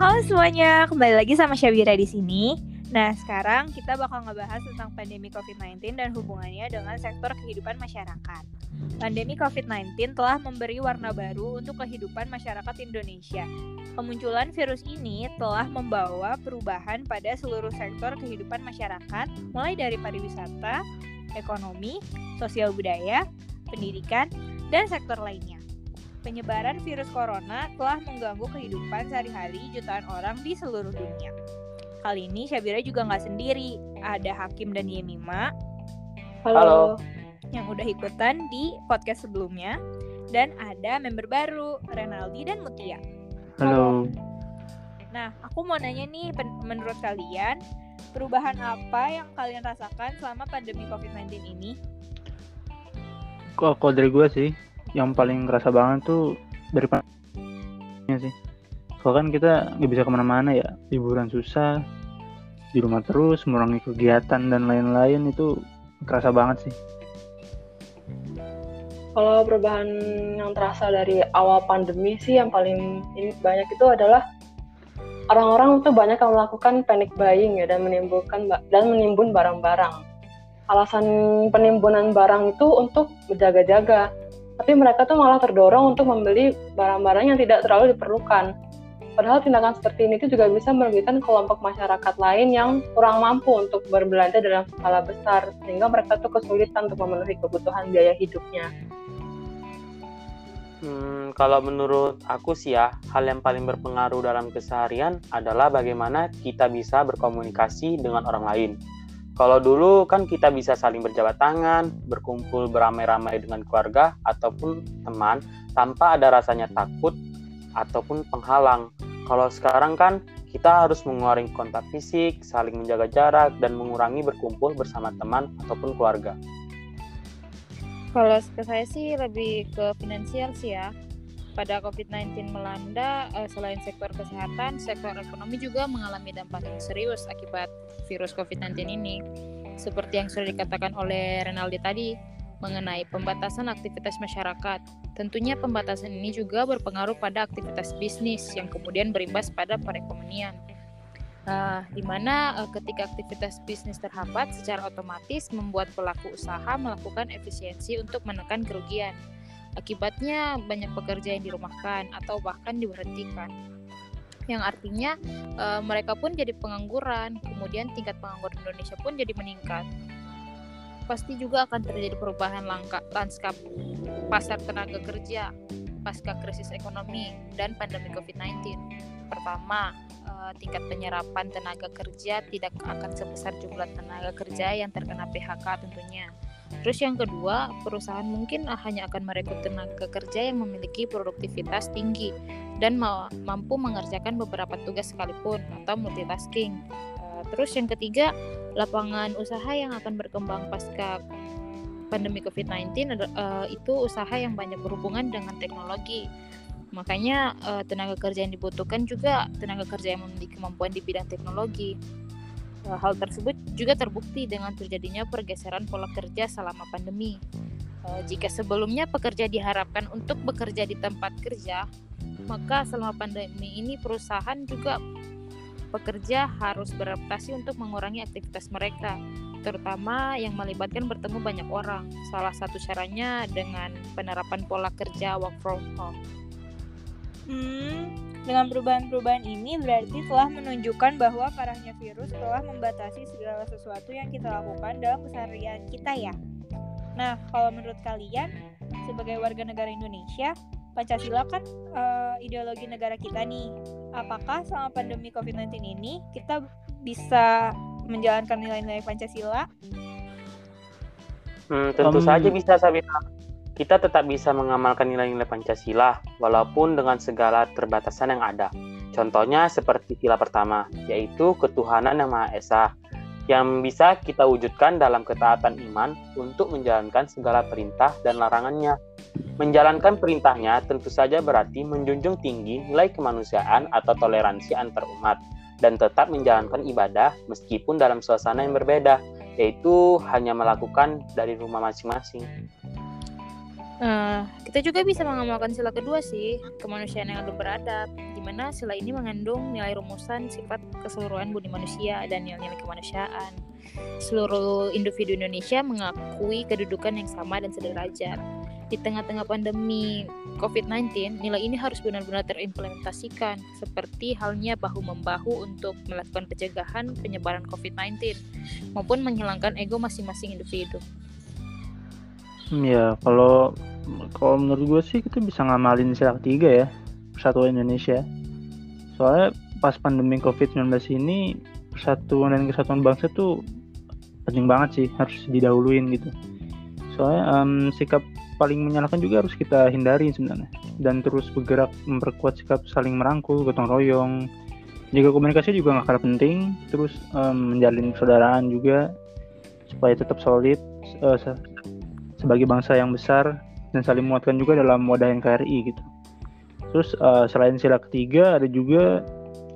Halo semuanya, kembali lagi sama Syabira di sini. Nah, sekarang kita bakal ngebahas tentang pandemi COVID-19 dan hubungannya dengan sektor kehidupan masyarakat. Pandemi COVID-19 telah memberi warna baru untuk kehidupan masyarakat Indonesia. Kemunculan virus ini telah membawa perubahan pada seluruh sektor kehidupan masyarakat, mulai dari pariwisata, ekonomi, sosial budaya, pendidikan, dan sektor lainnya. Penyebaran virus corona telah mengganggu kehidupan sehari-hari jutaan orang di seluruh dunia. Kali ini Syabira juga nggak sendiri. Ada Hakim dan Yemima. Halo. Yang udah ikutan di podcast sebelumnya. Dan ada member baru, Renaldi dan Mutia. Halo. Nah, aku mau nanya nih, menurut kalian, perubahan apa yang kalian rasakan selama pandemi COVID-19 ini? Kok, kok dari gue sih, yang paling ngerasa banget tuh dari pandemi sih. Soalnya kan kita nggak bisa ke mana-mana ya. Liburan susah di rumah terus mengurangi kegiatan dan lain-lain itu kerasa banget sih. Kalau perubahan yang terasa dari awal pandemi sih yang paling ini banyak itu adalah orang-orang tuh banyak yang melakukan panic buying ya dan menimbulkan dan menimbun barang-barang. Alasan penimbunan barang itu untuk berjaga-jaga, tapi mereka tuh malah terdorong untuk membeli barang-barang yang tidak terlalu diperlukan. Padahal tindakan seperti ini itu juga bisa merugikan kelompok masyarakat lain yang kurang mampu untuk berbelanja dalam skala besar, sehingga mereka tuh kesulitan untuk memenuhi kebutuhan biaya hidupnya. Hmm, kalau menurut aku sih ya, hal yang paling berpengaruh dalam keseharian adalah bagaimana kita bisa berkomunikasi dengan orang lain. Kalau dulu kan kita bisa saling berjabat tangan, berkumpul beramai-ramai dengan keluarga ataupun teman tanpa ada rasanya takut ataupun penghalang. Kalau sekarang kan kita harus mengurangi kontak fisik, saling menjaga jarak, dan mengurangi berkumpul bersama teman ataupun keluarga. Kalau ke saya sih lebih ke finansial sih ya. Pada COVID-19 melanda, eh, selain sektor kesehatan, sektor ekonomi juga mengalami dampak yang serius akibat virus COVID-19 ini. Seperti yang sudah dikatakan oleh Renaldi tadi, mengenai pembatasan aktivitas masyarakat. Tentunya pembatasan ini juga berpengaruh pada aktivitas bisnis yang kemudian berimbas pada perekonomian. Uh, di mana uh, ketika aktivitas bisnis terhambat secara otomatis membuat pelaku usaha melakukan efisiensi untuk menekan kerugian. Akibatnya banyak pekerja yang dirumahkan atau bahkan diberhentikan. Yang artinya uh, mereka pun jadi pengangguran, kemudian tingkat pengangguran Indonesia pun jadi meningkat pasti juga akan terjadi perubahan langkah lanskap pasar tenaga kerja pasca krisis ekonomi dan pandemi COVID-19. Pertama, eh, tingkat penyerapan tenaga kerja tidak akan sebesar jumlah tenaga kerja yang terkena PHK tentunya. Terus yang kedua, perusahaan mungkin hanya akan merekrut tenaga kerja yang memiliki produktivitas tinggi dan mampu mengerjakan beberapa tugas sekalipun atau multitasking. Eh, terus yang ketiga, lapangan usaha yang akan berkembang pasca pandemi COVID-19 uh, itu usaha yang banyak berhubungan dengan teknologi. Makanya uh, tenaga kerja yang dibutuhkan juga tenaga kerja yang memiliki kemampuan di bidang teknologi. Uh, hal tersebut juga terbukti dengan terjadinya pergeseran pola kerja selama pandemi. Uh, jika sebelumnya pekerja diharapkan untuk bekerja di tempat kerja, maka selama pandemi ini perusahaan juga pekerja harus beradaptasi untuk mengurangi aktivitas mereka, terutama yang melibatkan bertemu banyak orang. Salah satu caranya dengan penerapan pola kerja work from home. Hmm, dengan perubahan-perubahan ini berarti telah menunjukkan bahwa parahnya virus telah membatasi segala sesuatu yang kita lakukan dalam keseharian kita ya. Nah, kalau menurut kalian sebagai warga negara Indonesia, Pancasila kan uh, ideologi negara kita nih. Apakah selama pandemi COVID-19 ini kita bisa menjalankan nilai-nilai Pancasila? Hmm, tentu um, saja bisa Sabina. Kita tetap bisa mengamalkan nilai-nilai Pancasila walaupun dengan segala terbatasan yang ada. Contohnya seperti sila pertama, yaitu ketuhanan yang Maha Esa, yang bisa kita wujudkan dalam ketaatan iman untuk menjalankan segala perintah dan larangannya. Menjalankan perintahnya tentu saja berarti menjunjung tinggi nilai kemanusiaan atau toleransi antar umat dan tetap menjalankan ibadah meskipun dalam suasana yang berbeda, yaitu hanya melakukan dari rumah masing-masing. Uh, kita juga bisa mengamalkan sila kedua sih, kemanusiaan yang adil beradab, di mana sila ini mengandung nilai rumusan sifat keseluruhan budi manusia dan nilai-nilai kemanusiaan. Seluruh individu Indonesia mengakui kedudukan yang sama dan sederajat. Di tengah-tengah pandemi COVID-19, nilai ini harus benar-benar terimplementasikan, seperti halnya bahu-membahu untuk melakukan pencegahan penyebaran COVID-19, maupun menghilangkan ego masing-masing individu. Ya, kalau kalau menurut gue sih kita bisa ngamalin sila ketiga ya persatuan Indonesia. Soalnya pas pandemi COVID-19 ini persatuan dan kesatuan bangsa tuh penting banget sih harus didahuluin gitu. Soalnya um, sikap paling menyalahkan juga harus kita hindari sebenarnya. Dan terus bergerak memperkuat sikap saling merangkul gotong royong. Jaga komunikasi juga nggak kalah penting. Terus um, menjalin persaudaraan juga supaya tetap solid uh, sebagai bangsa yang besar dan saling menguatkan juga dalam wadah NKRI gitu. Terus uh, selain sila ketiga ada juga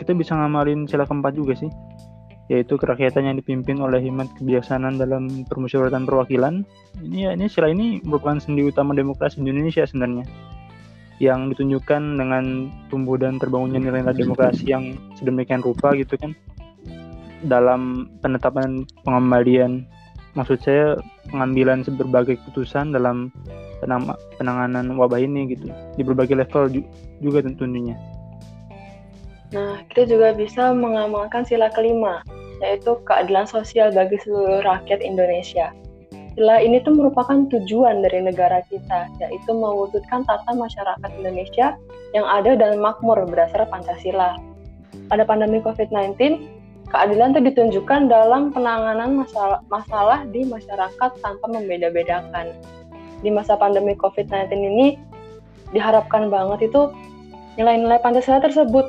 kita bisa ngamalin sila keempat juga sih yaitu kerakyatan yang dipimpin oleh hikmat kebijaksanaan dalam permusyawaratan perwakilan. Ini ya ini sila ini merupakan sendi utama demokrasi Indonesia sebenarnya yang ditunjukkan dengan tumbuh dan terbangunnya nilai-nilai demokrasi yang sedemikian rupa gitu kan dalam penetapan pengembalian maksud saya pengambilan berbagai keputusan dalam penang penanganan wabah ini gitu di berbagai level ju juga tentunya. Nah, kita juga bisa mengamalkan sila kelima, yaitu keadilan sosial bagi seluruh rakyat Indonesia. Sila ini tuh merupakan tujuan dari negara kita, yaitu mewujudkan tata masyarakat Indonesia yang ada dan makmur berdasar Pancasila. Pada pandemi COVID-19, keadilan itu ditunjukkan dalam penanganan masalah, masalah di masyarakat tanpa membeda-bedakan. Di masa pandemi COVID-19 ini diharapkan banget itu nilai-nilai Pancasila tersebut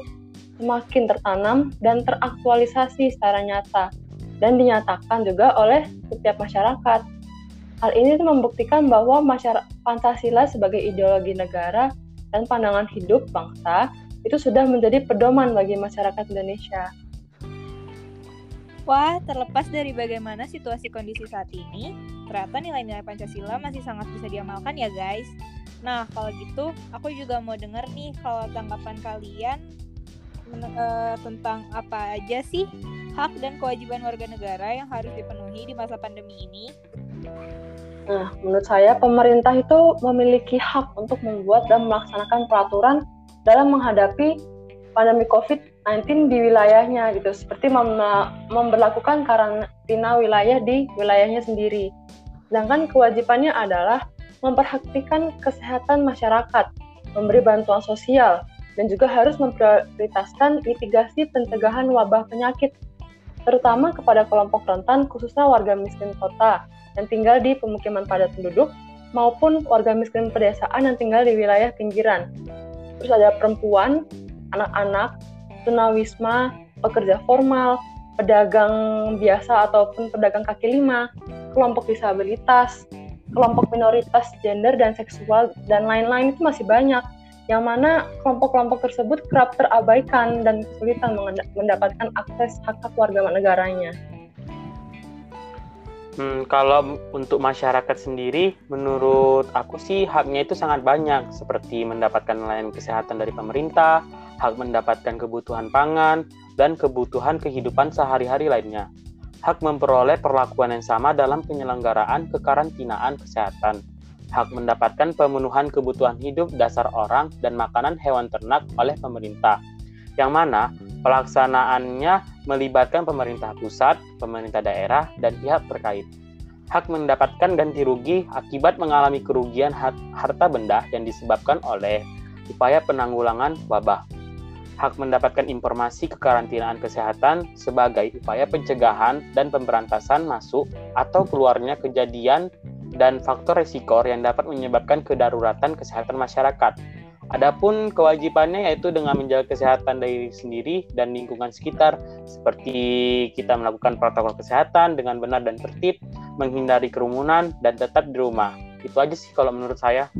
semakin tertanam dan teraktualisasi secara nyata dan dinyatakan juga oleh setiap masyarakat. Hal ini membuktikan bahwa masyarakat Pancasila sebagai ideologi negara dan pandangan hidup bangsa itu sudah menjadi pedoman bagi masyarakat Indonesia. Wah, terlepas dari bagaimana situasi kondisi saat ini, ternyata nilai-nilai Pancasila masih sangat bisa diamalkan ya guys. Nah, kalau gitu, aku juga mau dengar nih kalau tanggapan kalian uh, tentang apa aja sih hak dan kewajiban warga negara yang harus dipenuhi di masa pandemi ini. Nah, menurut saya pemerintah itu memiliki hak untuk membuat dan melaksanakan peraturan dalam menghadapi pandemi COVID-19 di wilayahnya gitu, seperti mem memperlakukan karantina wilayah di wilayahnya sendiri. Sedangkan kewajibannya adalah memperhatikan kesehatan masyarakat, memberi bantuan sosial, dan juga harus memprioritaskan mitigasi pencegahan wabah penyakit, terutama kepada kelompok rentan khususnya warga miskin kota yang tinggal di pemukiman padat penduduk maupun warga miskin pedesaan yang tinggal di wilayah pinggiran. Terus ada perempuan, anak-anak, tunawisma, pekerja formal, pedagang biasa ataupun pedagang kaki lima, kelompok disabilitas, kelompok minoritas gender dan seksual, dan lain-lain itu masih banyak. Yang mana kelompok-kelompok tersebut kerap terabaikan dan kesulitan mendapatkan akses hak-hak warga negaranya. Hmm, kalau untuk masyarakat sendiri, menurut aku sih haknya itu sangat banyak, seperti mendapatkan layanan kesehatan dari pemerintah, hak mendapatkan kebutuhan pangan, dan kebutuhan kehidupan sehari-hari lainnya. Hak memperoleh perlakuan yang sama dalam penyelenggaraan kekarantinaan kesehatan. Hak mendapatkan pemenuhan kebutuhan hidup dasar orang dan makanan hewan ternak oleh pemerintah. Yang mana pelaksanaannya melibatkan pemerintah pusat, pemerintah daerah, dan pihak terkait hak mendapatkan ganti rugi akibat mengalami kerugian harta benda yang disebabkan oleh upaya penanggulangan wabah hak mendapatkan informasi kekarantinaan kesehatan sebagai upaya pencegahan dan pemberantasan masuk atau keluarnya kejadian dan faktor resiko yang dapat menyebabkan kedaruratan kesehatan masyarakat. Adapun kewajibannya yaitu dengan menjaga kesehatan diri sendiri dan lingkungan sekitar, seperti kita melakukan protokol kesehatan dengan benar dan tertib, menghindari kerumunan, dan tetap di rumah. Itu aja sih kalau menurut saya.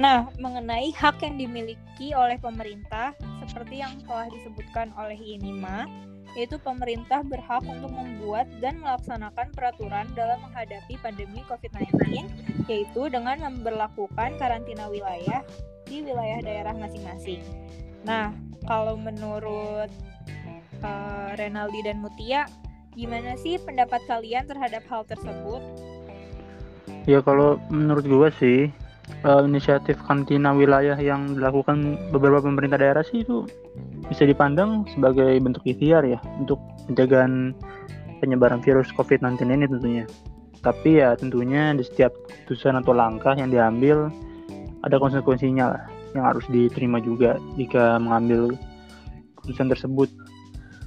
Nah, mengenai hak yang dimiliki oleh pemerintah, seperti yang telah disebutkan oleh Inima, yaitu pemerintah berhak untuk membuat dan melaksanakan peraturan dalam menghadapi pandemi COVID-19, yaitu dengan memperlakukan karantina wilayah di wilayah daerah masing-masing. Nah, kalau menurut uh, Renaldi dan Mutia, gimana sih pendapat kalian terhadap hal tersebut? Ya kalau menurut gue sih uh, inisiatif karantina wilayah yang dilakukan beberapa pemerintah daerah sih itu bisa dipandang sebagai bentuk ikhtiar ya untuk pencegahan penyebaran virus COVID-19 ini tentunya. Tapi ya tentunya di setiap keputusan atau langkah yang diambil ada konsekuensinya lah yang harus diterima juga jika mengambil keputusan tersebut.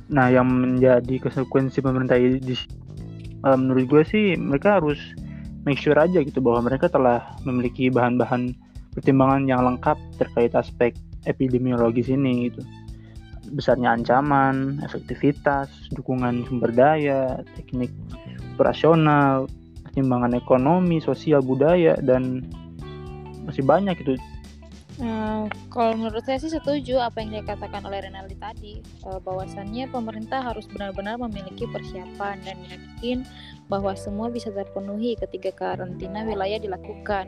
Nah, yang menjadi konsekuensi pemerintah ini uh, menurut gue sih mereka harus make sure aja gitu bahwa mereka telah memiliki bahan-bahan pertimbangan yang lengkap terkait aspek epidemiologis ini gitu. Besarnya ancaman, efektivitas, dukungan sumber daya, teknik operasional, pertimbangan ekonomi, sosial, budaya, dan masih banyak itu Nah, kalau menurut saya sih setuju apa yang dikatakan oleh Renaldi tadi, uh, bahwasannya pemerintah harus benar-benar memiliki persiapan dan yakin bahwa semua bisa terpenuhi ketika karantina wilayah dilakukan,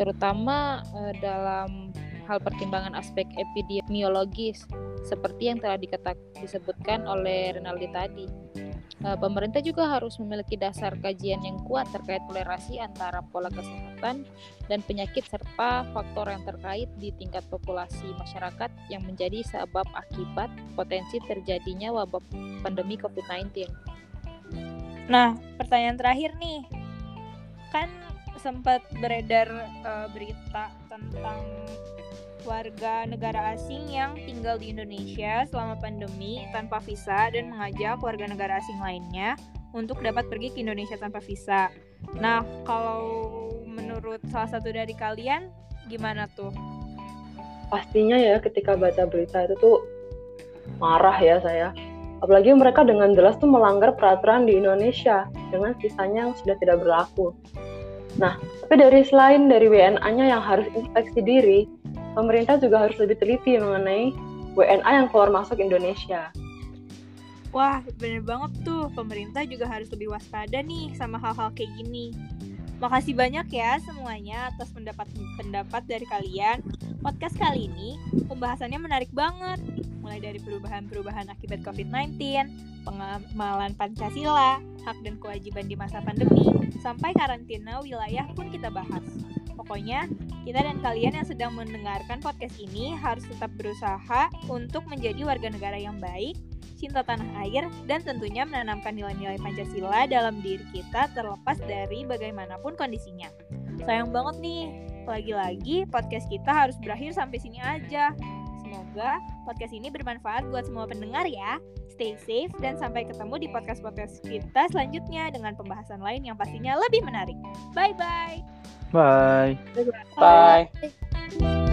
terutama uh, dalam hal pertimbangan aspek epidemiologis seperti yang telah diketak, disebutkan oleh Renaldi tadi. Uh, pemerintah juga harus memiliki dasar kajian yang kuat terkait toleransi antara pola kesehatan dan penyakit serta faktor yang terkait di tingkat populasi masyarakat yang menjadi sebab akibat potensi terjadinya wabah pandemi COVID-19. Nah, pertanyaan terakhir nih. Kan sempat beredar uh, berita tentang warga negara asing yang tinggal di Indonesia selama pandemi tanpa visa dan mengajak warga negara asing lainnya untuk dapat pergi ke Indonesia tanpa visa. Nah, kalau menurut salah satu dari kalian, gimana tuh? Pastinya ya ketika baca berita itu tuh marah ya saya. Apalagi mereka dengan jelas tuh melanggar peraturan di Indonesia dengan visanya yang sudah tidak berlaku. Nah, tapi dari selain dari WNA-nya yang harus inspeksi diri, pemerintah juga harus lebih teliti mengenai WNA yang keluar masuk Indonesia. Wah, bener banget tuh. Pemerintah juga harus lebih waspada nih sama hal-hal kayak gini. Makasih banyak ya semuanya atas pendapat-pendapat dari kalian. Podcast kali ini pembahasannya menarik banget. Mulai dari perubahan-perubahan akibat COVID-19, pengamalan Pancasila, hak dan kewajiban di masa pandemi, sampai karantina wilayah pun kita bahas. Pokoknya, kita dan kalian yang sedang mendengarkan podcast ini harus tetap berusaha untuk menjadi warga negara yang baik, cinta tanah air, dan tentunya menanamkan nilai-nilai Pancasila dalam diri kita terlepas dari bagaimanapun kondisinya. Sayang banget nih, lagi-lagi podcast kita harus berakhir sampai sini aja. Semoga podcast ini bermanfaat buat semua pendengar ya. Stay safe dan sampai ketemu di podcast-podcast kita selanjutnya dengan pembahasan lain yang pastinya lebih menarik. Bye-bye. Bye. Bye.